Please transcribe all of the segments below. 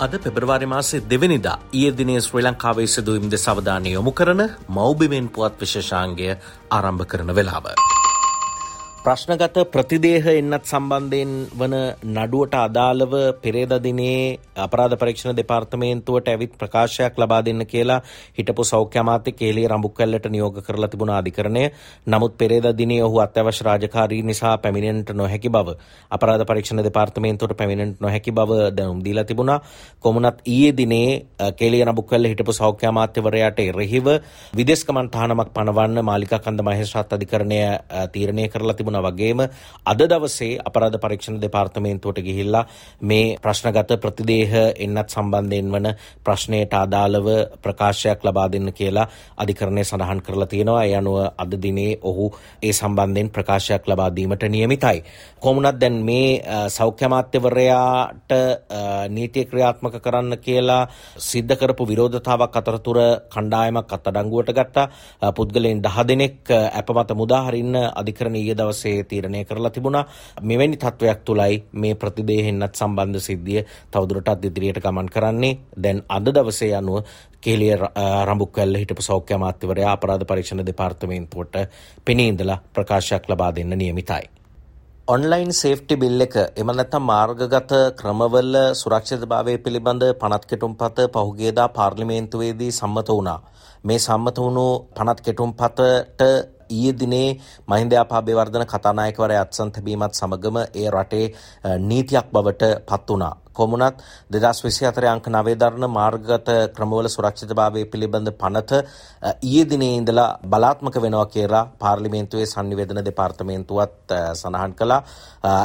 අද පෙබරවාරි මාසේ දෙවනිදා ඊය දිනේ ශ්‍රී ලංකාවේ සිදුවීම් දෙස අවධානය යොමු කරන මෞබිමෙන් පුවත් විශේෂාංගය ආරම්භ කරන වෙලාව. ප්‍රශ්නගත ප්‍රතිදේහ එන්නත් සම්බන්ධයෙන් වන නඩුවට අදාළව පෙරේද දිනේ අපරාධ පරීක්ෂණ දෙපාර්තමේන්තුවට ඇවිත් ප්‍රකාශයක් ලබා දෙන්න කියලා හිටපු සෞඛ්‍ය අමාත්‍ය කේලී රඹුක්කල්ලට නියෝග කරලා තිබුණ අධිකරණය. නමුත් පෙරේද දිනේ ඔහු අත්‍යවශ්‍ය රාජකාරී නිසා පැමිණෙන්නට නොහැකි බව අපරාධ පරීක්ෂණ දෙපාර්තමේන්තුවට පැමිණෙන්නට නොහැකි බව දැනුම් දීලා තිබුණා. කොමුණත් ඊයේ දිනේ කේලී රඹුක්කල්ල හිටපු සෞඛ්‍ය අමාත්‍යවරයාට එරෙහිව විදේශ ගමන් තහනමක් පනවන්න මාලිකා කන්ද මහේස්ත්‍රාත් අධිකරණය තීරණය කරලා තිබුණා. තිබුණා වගේම අද දවසේ අපරාධ පරීක්ෂණ දෙපාර්තමේන්තුවට ගිහිල්ලා මේ ප්‍රශ්නගත ප්‍රතිදේහ එන්නත් සම්බන්ධයෙන් වන ප්‍රශ්නයට අදාළව ප්‍රකාශයක් ලබා දෙන්න කියලා අධිකරණය සඳහන් කරලා තියෙනවා. ඒ අනුව අද දිනේ ඔහු ඒ සම්බන්ධයෙන් ප්‍රකාශයක් ලබා දීමට නියමිතයි. කොමුණත් දැන් මේ සෞඛ්‍ය අමාත්‍යවරයාට නීතිය ක්‍රියාත්මක කරන්න කියලා සිද්ධ කරපු විරෝධතාවක් අතරතුර කණ්ඩායමක් අත්අඩංගුවට ගත්තා. පුද්ගලයන් 10 දෙනෙක් අපමත මුදා හරින්න අධිකරණ ඊයේ දවසේ දවසේ තීරණය කරලා තිබුණා මෙවැනි තත්ත්වයක් තුළයි මේ ප්‍රතිදේහෙන්නත් සම්බන්ධ සිද්ධිය තවදුරටත් ඉදිරියට ගමන් කරන්නේ දැන් අද දවසේ අනුව කෙලිය රඹුක්වැල්ල හිටපු සෞඛ්‍ය අමාත්‍යවරයා අපරාධ පරීක්ෂණ දෙපාර්තමේන්තුවට පෙනී ඉඳලා ප්‍රකාශයක් ලබා දෙන්න නියමිතයි. ඔන්ලයින් සේෆ්ටි බිල් එක එම නැත්තම් මාර්ගගත ක්‍රමවල සුරක්ෂිතභාවය පිළිබඳ පනත් කෙටුම්පත පහුගියදා පාර්ලිමේන්තුවේදී සම්මත වුණා. මේ සම්මත වුණු පනත් කෙටුම්පතට ඊයේ දිනේ මහින්ද ආපාබේවර්ධන කතානායකවරයා අත්සන් තැබීමත් සමගම ඒ රටේ නීතියක් බවට පත් වුණා. කොමුණත් දෙදස් විසි අතර අංක නවේදරණ මාර්ගත ක්‍රමවල සුරක්ෂිතභාවය පිළිබඳ පනත ඊයේ දිනේ ඉඳලා බලාත්මක වෙනවා කියලා පාර්ලිමේන්තුවේ සංනිවේදන දෙපාර්තමේන්තුවත් සඳහන් කළා.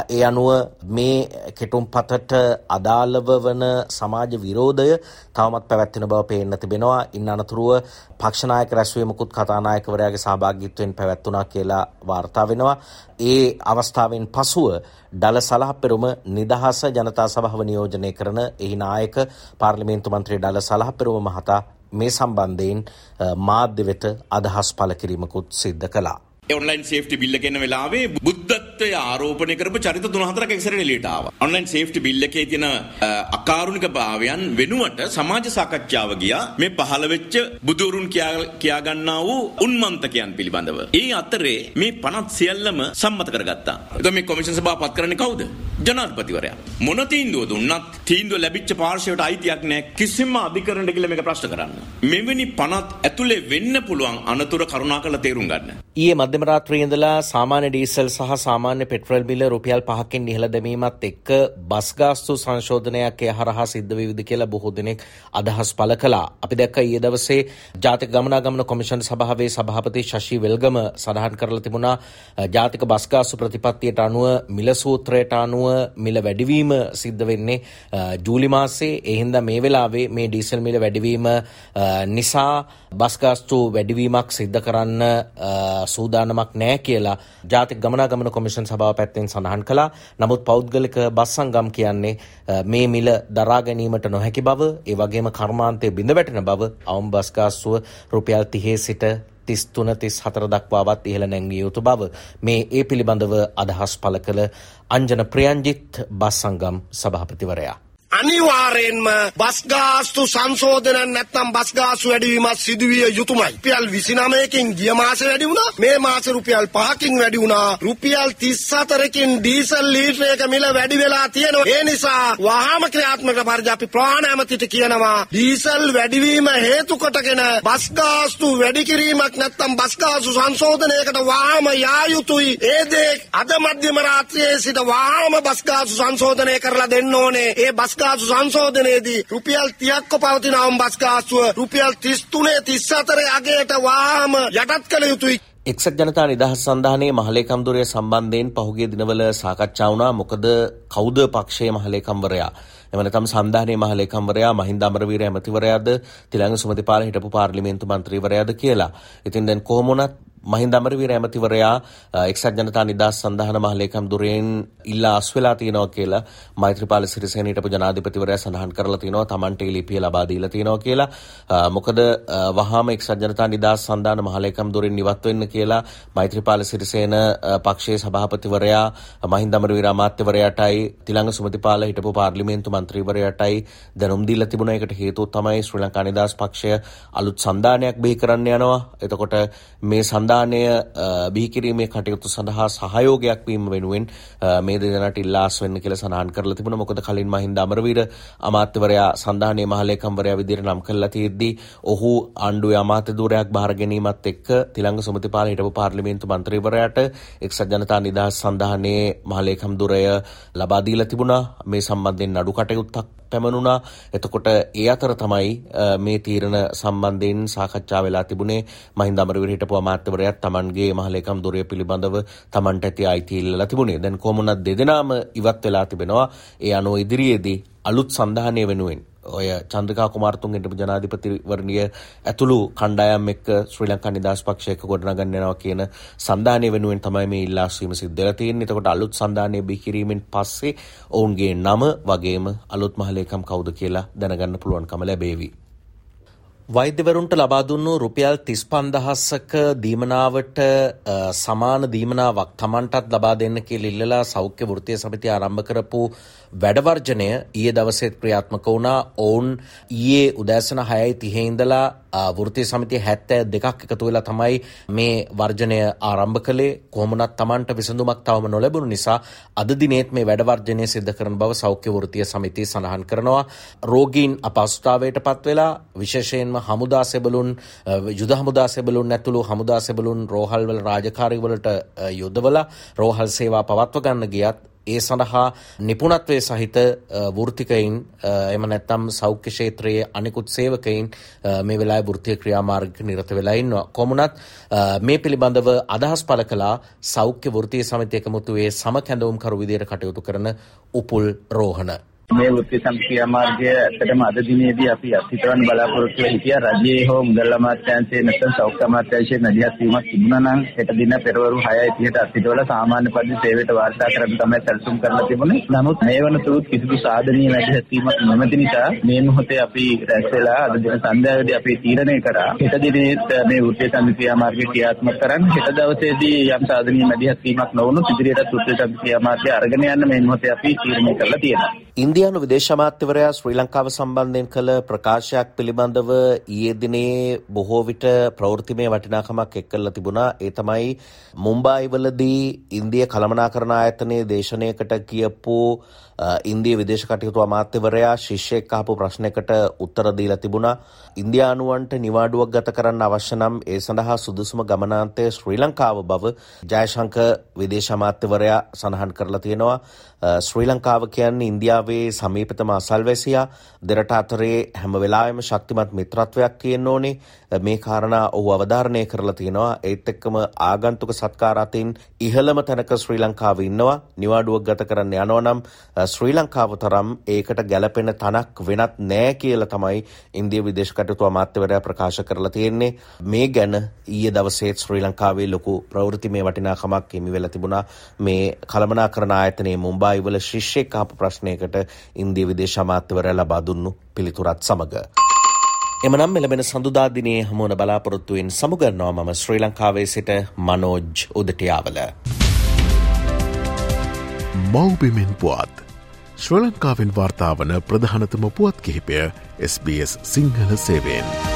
ඒ අනුව මේ කෙටුම් පතට අදාළව වන සමාජ විරෝධය තවමත් පැවැත්වෙන බව පේන්න තිබෙනවා. ඉන් අනතුරුව පක්ෂනායක රැස්වීමකුත් කතානායකවරයාගේ සහභාගීත්වයෙන් පැවැත්වුණා කියලා වාර්තා වෙනවා. ඒ අවස්ථාවෙන් පසුව ඩල සලහපෙරුම නිදහස ජනතා සභාව නියෝජනය කරන එහි නායක පාර්ලිමේන්තු මන්ත්‍රී ඩල සලහපෙරුම මහතා මේ සම්බන්ධයෙන් මාධ්‍ය වෙත අදහස් පළ කිරීමකුත් සිද්ධ කළා. ඔන්ලයින් සේෆ්ටි බිල්ල කියන වෙලාවේ බුද්ධත්වය ආරෝපණය කරපු චරිත තුන හතරක් එකසරේ එළියට ආවා. ඔන්ලයින් සේෆ්ටි බිල් එකේ තියෙන අකාරුණික භාවයන් වෙනුවට සමාජ සාකච්ඡාව ගියා මේ පහළ වෙච්ච බුදුරුන් කියා ගන්නා වූ උන්මන්තකයන් පිළිබඳව. ඒ අතරේ මේ පනත් සියල්ලම සම්මත කරගත්තා. එතකොට මේ කොමිෂන් සභාව පත් කරන්නේ කවුද? ජනාධිපතිවරයා. මොන තීන්දුව දුන්නත් තීන්දුව ලැබිච්ච පාර්ශවයට අයිතියක් නැහැ කිසිම අධිකරණයකට කියලා මේක ප්‍රශ්න කරන්න. මෙවැනි පනත් ඇතුලේ වෙන්න පුළුවන් අනතුර කරුණාකරලා තේරුම් ගන්න. ඊයේ මධ්‍යම රාත්‍රියේ ඉඳලා සාමාන්‍ය ඩීසල් සහ සාමාන්‍ය පෙට්‍රල් බිල රුපියල් 5කින් ඉහළ දැමීමත් එක්ක බස් ගාස්තු සංශෝධනයක් ඒ හරහා සිද්ධ වේවිද කියලා බොහෝ දෙනෙක් අදහස් පළ කළා. අපි දැක්ක ඊයේ දවසේ ජාතික ගමනාගමන කොමිෂන් සභාවේ සභාපති ශශි වෙල්ගම සඳහන් කරලා තිබුණා ජාතික බස් ගාස්තු ප්‍රතිපත්තියට අනුව මිල සූත්‍රයට අනුව මිල වැඩිවීම සිද්ධ වෙන්නේ ජූලි මාසේ. ඒ හින්දා මේ වෙලාවේ මේ ඩීසල් මිල වැඩිවීම නිසා බස් ගාස්තු වැඩිවීමක් සිද්ධ කරන්න සූදානමක් නෑ කියලා ජාතික ගමනාගමන කොමිෂන් සභාව පැත්තෙන් සඳහන් කළා. නමුත් පෞද්ගලික බස් සංගම් කියන්නේ මේ මිල දරා ගැනීමට නොහැකි බව, ඒ වගේම කර්මාන්තය බිඳ වැටෙන බව අවම බස් ගාස්තුව රුපියල් 30 සිට තිස් තුන තිස් හතර දක්වාවත් ඉහළ නැංවිය යුතු බව මේ ඒ පිළිබඳව අදහස් පළ කළ අංජන ප්‍රියන්ජිත් බස් සංගම් සභාපතිවරයා. අනිවාර්යෙන්ම බස් ගාස්තු සංශෝධන නැත්නම් බස් ගාස්තු වැඩිවීමක් සිදුවිය යුතුමයි. රුපියල් 29කින් ගිය මාසේ වැඩි වුණා. මේ මාසේ රුපියල් 5කින් වැඩි වුණා. රුපියල් 34කින් ඩීසල් ලීටරයක මිල වැඩි වෙලා තියෙනවා. ඒ නිසා වහාම ක්‍රියාත්මක පරිදි අපි ප්‍රාණ ඇමතිට කියනවා ඩීසල් වැඩිවීම හේතු කොටගෙන බස් ගාස්තු වැඩි කිරීමක් නැත්නම් බස් ගාස්තු සංශෝධනයකට වහාම යා යුතුයි. ඒ දේ අද මධ්‍යම රාත්‍රියේ සිට වහාම බස් ගාස්තු සංශෝධනය කරලා දෙන්න ඕනේ. ඒ බස් ගාස්තු සංශෝධනයේදී රුපියල් 30ක්ව පවතින අවම් බස් ගාස්තුව රුපියල් 33 34 අගයට වාහම යටත් කළ යුතුයි. එක්සත් ජනතා නිදහස් සන්ධානයේ මහලේකම්දුරය සම්බන්ධයෙන් පහුගිය දිනවල සාකච්ඡා වුණා. මොකද කවුද පක්ෂයේ මහලේකම්වරයා එම නැත්නම් සන්ධානයේ මහලේකම්වරයා මහින්ද අමරවීර ඇමතිවරයාද? තිලංග සුමතිපාල හිටපු පාර්ලිමේන්තු මන්ත්‍රීවරයාද කියලා. ඉතින් දැන් කොහොම වුණත් මහින්ද අමරවීර ඇමතිවරයා එක්සත් ජනතා නිදහස් සන්ධාන මහලේකම් දුරෙන් ඉල්ලා අස්වෙලා තියෙනවා කියලා මෛත්‍රීපාල සිරිසේන හිටපු ජනාධිපතිවරයා සඳහන් කරලා තියෙනවා Tamante ලිපිය ලබා දීලා තියෙනවා කියලා. මොකද වහාම එක්සත් ජනතා නිදහස් සන්ධාන මහලේකම් දුරෙන් ඉවත් වෙන්න කියලා මෛත්‍රීපාල සිරිසේන පක්ෂයේ සභාපතිවරයා මහින්ද අමරවීර අමාත්‍යවරයාටයි තිලංග සුමතිපාල හිටපු පාර්ලිමේන්තු මන්ත්‍රීවරයාටයි දැනුම් දීලා තිබුණා. ඒකට හේතුව තමයි ශ්‍රී ලංකා නිදහස් පක්ෂය අලුත් සන්ධානයක් බිහි කරන්න යනවා. එතකොට මේ සන්ධාන සංවිධානය බිහිකිරීමේ කටයුතු සඳහා සහයෝගයක් වීම වෙනුවෙන් මේ දෙදෙනාට ඉල්ලාස් වෙන්න කියලා සඳහන් කරලා තිබුණා. මොකද කලින් මහින්ද අමරවීර අමාත්‍යවරයා සංධානයේ මහලේකම්වරයා විදිහට නම් කරලා තියෙද්දී ඔහු ආණ්ඩුවේ අමාත්‍ය ධූරයක් බාර ගැනීමත් එක්ක තිලංග සුමතිපාල හිටපු පාර්ලිමේන්තු මන්ත්‍රීවරයාට එක්සත් ජනතා නිදහස් සංධානයේ මහලේකම් ධුරය ලබා දීලා තිබුණා. මේ සම්බන්ධයෙන් නඩු කටයුත්තක් පැමණුණා. එතකොට ඒ අතර තමයි මේ තීරණ සම්බන්ධයෙන් සාකච්ඡා වෙලා තිබුණේ මහින්ද අමරවීර හිටපු අමාත්‍යවරයාත් Tamanගේ මහලේකම් දොරය පිළිබඳව Tamanට ඇති අයිති ඉල්ලලා තිබුණේ. දැන් කොමුණත් දෙදෙනාම ඉවත් වෙලා තිබෙනවා. ඒ අනුව ඉදිරියේදී අලුත් සන්ධානය වෙනුවෙන් ඔය චන්ද්‍රකා කුමාරතුන් හිටපු ජනාධිපතිවරණිය ඇතුළු කණ්ඩායම් එක්ක ශ්‍රී ලංකා නිදහස් පක්ෂය එක්ක ගොඩනගන්න යනවා කියන සන්ධානය වෙනුවෙන් තමයි මේ ඉල්ලාස්වීම සිද්ධ වෙලා තියෙන්නේ. එතකොට අලුත් සන්ධානය බිහි කිරීමෙන් පස්සේ ඔවුන්ගේ නම වගේම අලුත් මහලේකම් කවුද කියලා දැනගන්න පුළුවන්කම ලැබේවි. වෛද්‍යවරුන්ට ලබා දුන්නු රුපියල් තිස් පන්දහස්සක දීමනාවට සමාන දීමනාවක් තමන්ටත් ලබා දෙන්න කියල ඉල්ලලා සෞඛ්‍ය වෘතිය සමිති ආරම්භ කරපු වැඩවර්ජනය ඊයේ දවසේත් ක්‍රියාත්මක වුණා. ඔවුන් ඊයේ උදෑසන හයයි තිහෙඉඳලා වෘතිය සමිතිය හැත්තෑ දෙකක් එකතු වෙලා තමයි මේ වර්ජනය ආරම්භ කළේ. කොහොමනත් තමන්ට විසඳුමක් තවම නොලැබුණු නිසා අද දිනේත් මේ වැඩවර්ජනය සිද්ධ කරන බව සෞඛ්‍ය වෘතිය සමිතිය සඳහන් කරනවා. රෝගීන් අපහසුතාවයට පත් වෙලා විශේෂයෙන්ම හමුදා සෙබලුන් යුද හමුදා සෙබලුන් ඇතුළු හමුදා සෙබලුන් රෝහල්වල රාජකාරිවලට යොදවලා රෝහල් සේවා පවත්ව ගන්න ගියත් ඒ සඳහා නිපුණත්වය සහිත වෘතිකයින් එම නැත්තම් සෞඛ්‍ය ක්ෂේත්‍රයේ අනෙකුත් සේවකයින් මේ වෙලා වෘතිය ක්‍රියාමාර්ග නිරත වෙලා ඉන්නවා. කොමුණත් මේ පිළිබඳව අදහස් පළ කලා සෞඛ්‍ය වෘතිය සමිතියක මුතුවේ සම කැඳවුම් කරු විදියට කටයුතු කරන උපුල් රෝහණ. මේ වෘත්ති සම්ක්‍රියා මාර්ගය ඇත්තටම අද දිනේදී අපි අත්හිතවන්න බලාපොරොත්තු වෙ හිටියා රජයේ හෝ මුදල් අමාත්‍යාංශයේ නැත්නම් සෞඛ්‍ය අමාත්‍යාංශයේ මැදිහත් වීමක් තිබුණා නම් හෙට දින පෙරවරු 6:30ට අත්හිතවල සාමාන්‍ය පරිදි සේවයට වාර්තා කරන්න තමයි සැලසුම් කරලා තිබුණේ. නමුත් මේ වනතුරුත් කිසිදු සාධනීය මැදිහත් වීමක් නොමැති නිසා මේ මොහොතේ අපි රැස් වෙලා අද දින සන්ධ්‍යාවේදී අපි තීරණය කරා හෙට දිනේ මේ වෘත්ති සම්ක්‍රියා මාර්ගය ක්‍රියාත්මක කරන්න හෙට දවසේදී යම් සාධනීය මැදිහත් වීමක් නොවුණොත් ඉදිරියට වෘත්ති සම්ක්‍රියා මාර්ගය අරගෙන යන්න මේ මොහොතේ අපි තීරණය කරලා තියෙනවා. ඉන්දියානු විදේශ අමාත්‍යවරයා ශ්‍රී ලංකාව සම්බන්ධයෙන් කළ ප්‍රකාශයක් පිළිබඳව ඊයේ දිනේ බොහෝ විට ප්‍රවෘත්තිමය වටිනාකමක් එක් කරලා තිබුණා. ඒ තමයි මුම්බායිවලදී ඉන්දිය කළමනාකරණ ආයතනයේ දේශනයකට කියපු ඉන්දිය විදේශ කටයුතු අමාත්‍යවරයා ශිෂ්‍යයෙක් අහපු ප්‍රශ්නයකට උත්තර දීලා තිබුණා. ඉන්දියානුවන්ට නිවාඩුවක් ගත කරන්න අවශ්‍ය නම් ඒ සඳහා සුදුසුම ගමනාන්තය ශ්‍රී ලංකාව බව ජයශංක විදේශ අමාත්‍යවරයා සඳහන් කරලා තියෙනවා. ශ්‍රී ලංකාව කියන්නේ ඉන්දියාවේ සමීපතම අසල්වැසියා දෙරට අතරේ හැම වෙලාවෙම ශක්තිමත් මිත්‍රත්වයක් තියෙන්න ඕනේ. මේ කාරණා ඔහු අවධාරණය කරලා තියෙනවා. ඒත් එක්කම ආගන්තුක සත්කාර අතින් ඉහළම තැනක ශ්‍රී ලංකාව ඉන්නවා. නිවාඩුවක් ගත කරන්න යනවා නම් ශ්‍රී ලංකාව තරම් ඒකට ගැලපෙන තනක් වෙනත් නෑ කියලා තමයි ඉන්දිය විදේශ කටයුතු අමාත්‍යවරයා ප්‍රකාශ කරලා තියෙන්නේ. මේ ගැන ඊයේ දවසේත් ශ්‍රී ලංකාවේ ලොකු ප්‍රවෘත්තිමය වටිනාකමක් හිමි වෙලා තිබුණා. මේ කළමනාකරණ ආයතනයේ මුම්බායි වල ශිෂ්‍යෙක් අහපු ප්‍රශ්නයකට ඉන්දිය විදේශ අමාත්‍යවරයා ලබා දුන්නු පිළිතුරත් සමග. එමනම් මෙලබෙන සඳුදා දිනේ හමුවන බලාපොරොත්තුවෙන් සමුගන්නවා මම ශ්‍රී ලංකාවේ සිට මනෝජ් උදටියාවල. මව්බිමෙන් පුවත් ශ්‍ර ලංකාවෙන් වාර්තාාවන ප්‍රධානතම පුවත් කිහිපය SBS සිංහල සේවෙන්.